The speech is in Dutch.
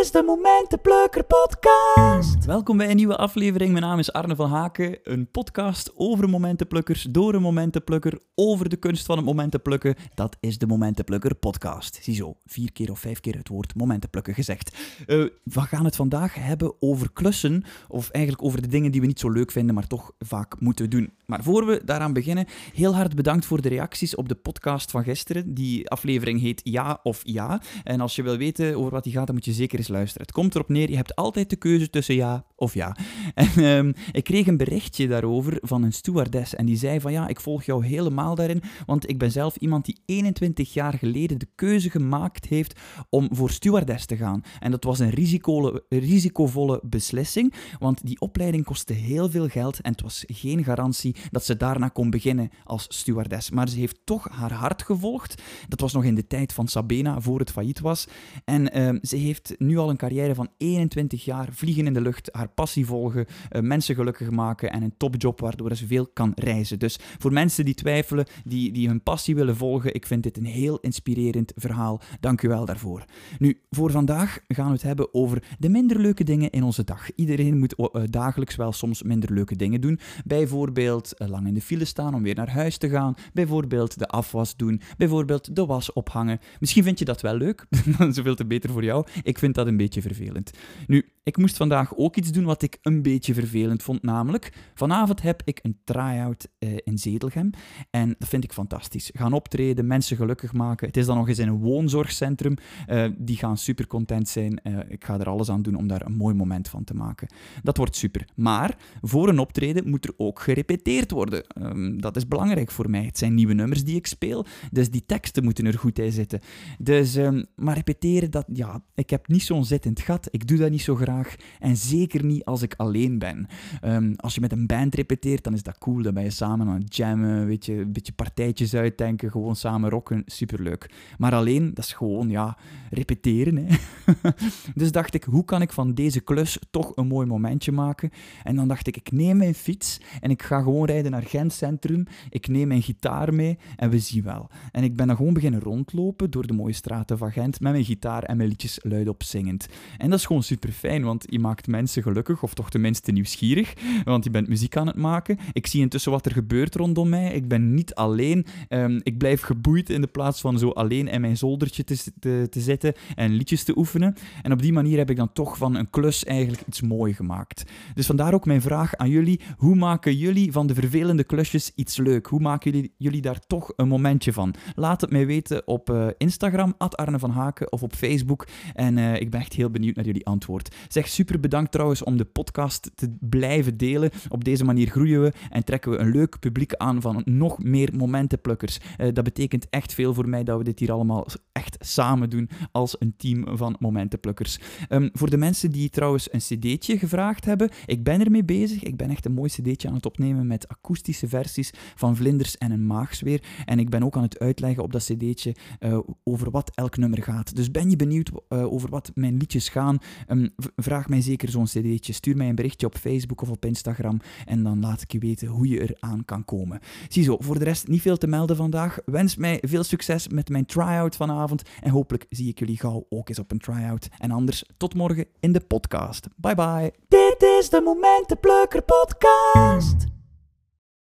is de Momentenplukker podcast. Welkom bij een nieuwe aflevering. Mijn naam is Arne van Haken. Een podcast over momentenplukkers, door een momentenplukker, over de kunst van het momentenplukken. Dat is de Momentenplukker podcast. Ziezo, vier keer of vijf keer het woord momentenplukken gezegd. Uh, we gaan het vandaag hebben over klussen, of eigenlijk over de dingen die we niet zo leuk vinden, maar toch vaak moeten doen. Maar voor we daaraan beginnen, heel hard bedankt voor de reacties op de podcast van gisteren. Die aflevering heet Ja of Ja. En als je wil weten over wat die gaat, dan moet je zeker eens luisteren. Het komt erop neer, je hebt altijd de keuze tussen ja of ja. En um, ik kreeg een berichtje daarover van een stewardess en die zei van ja, ik volg jou helemaal daarin, want ik ben zelf iemand die 21 jaar geleden de keuze gemaakt heeft om voor stewardess te gaan. En dat was een risicovolle beslissing, want die opleiding kostte heel veel geld en het was geen garantie dat ze daarna kon beginnen als stewardess. Maar ze heeft toch haar hart gevolgd. Dat was nog in de tijd van Sabena, voor het failliet was. En uh, ze heeft nu al een carrière van 21 jaar, vliegen in de lucht, haar passie volgen, uh, mensen gelukkig maken en een topjob waardoor ze veel kan reizen. Dus voor mensen die twijfelen, die, die hun passie willen volgen, ik vind dit een heel inspirerend verhaal. Dank u wel daarvoor. Nu, voor vandaag gaan we het hebben over de minder leuke dingen in onze dag. Iedereen moet uh, dagelijks wel soms minder leuke dingen doen. Bijvoorbeeld lang in de file staan om weer naar huis te gaan. Bijvoorbeeld de afwas doen. Bijvoorbeeld de was ophangen. Misschien vind je dat wel leuk. Zoveel te beter voor jou. Ik vind dat een beetje vervelend. Nu, ik moest vandaag ook iets doen wat ik een beetje vervelend vond. Namelijk, vanavond heb ik een try-out uh, in Zedelgem. En dat vind ik fantastisch. Gaan optreden, mensen gelukkig maken. Het is dan nog eens in een woonzorgcentrum. Uh, die gaan super content zijn. Uh, ik ga er alles aan doen om daar een mooi moment van te maken. Dat wordt super. Maar voor een optreden moet er ook gerepeteerd worden. Um, dat is belangrijk voor mij. Het zijn nieuwe nummers die ik speel. Dus die teksten moeten er goed in zitten. Dus, um, maar repeteren, dat, ja, ik heb niet zo'n zittend gat. Ik doe dat niet zo graag. En zeker niet als ik alleen ben. Um, als je met een band repeteert, dan is dat cool. Dan ben je samen aan het jammen, weet je, een beetje partijtjes uitdenken, gewoon samen rocken. Superleuk. Maar alleen, dat is gewoon, ja, repeteren. Hè. dus dacht ik, hoe kan ik van deze klus toch een mooi momentje maken? En dan dacht ik, ik neem mijn fiets en ik ga gewoon rijden naar Gent Centrum. Ik neem mijn gitaar mee en we zien wel. En ik ben dan gewoon beginnen rondlopen door de mooie straten van Gent met mijn gitaar en mijn liedjes luidop En dat is gewoon super fijn, want je maakt mensen gelukkig, of toch tenminste nieuwsgierig, want je bent muziek aan het maken. Ik zie intussen wat er gebeurt rondom mij. Ik ben niet alleen. Um, ik blijf geboeid in de plaats van zo alleen in mijn zoldertje te, te, te zitten en liedjes te oefenen. En op die manier heb ik dan toch van een klus eigenlijk iets mooi gemaakt. Dus vandaar ook mijn vraag aan jullie. Hoe maken jullie van de vervelende klusjes iets leuk? Hoe maken jullie, jullie daar toch een momentje van? Laat het mij weten op uh, Instagram, Arne van Haken, of op Facebook. En uh, ik ben echt heel benieuwd naar jullie antwoord. Zeg super bedankt trouwens om de podcast te blijven delen. Op deze manier groeien we en trekken we een leuk publiek aan van nog meer momentenplukkers. Uh, dat betekent echt veel voor mij dat we dit hier allemaal echt samen doen als een team van momentenplukkers. Um, voor de mensen die trouwens een cd'tje gevraagd hebben, ik ben ermee bezig. Ik ben echt een mooi cd'tje aan het opnemen met akoestische versies van Vlinders en een Maagsfeer. En ik ben ook aan het uitleggen op dat cd'tje uh, over wat elk nummer gaat. Dus ben je benieuwd uh, over wat liedjes gaan, um, vraag mij zeker zo'n cd'tje. Stuur mij een berichtje op Facebook of op Instagram en dan laat ik je weten hoe je eraan kan komen. Ziezo, voor de rest niet veel te melden vandaag. Wens mij veel succes met mijn try-out vanavond en hopelijk zie ik jullie gauw ook eens op een try-out. En anders, tot morgen in de podcast. Bye bye. Dit is de Momentenplukker podcast.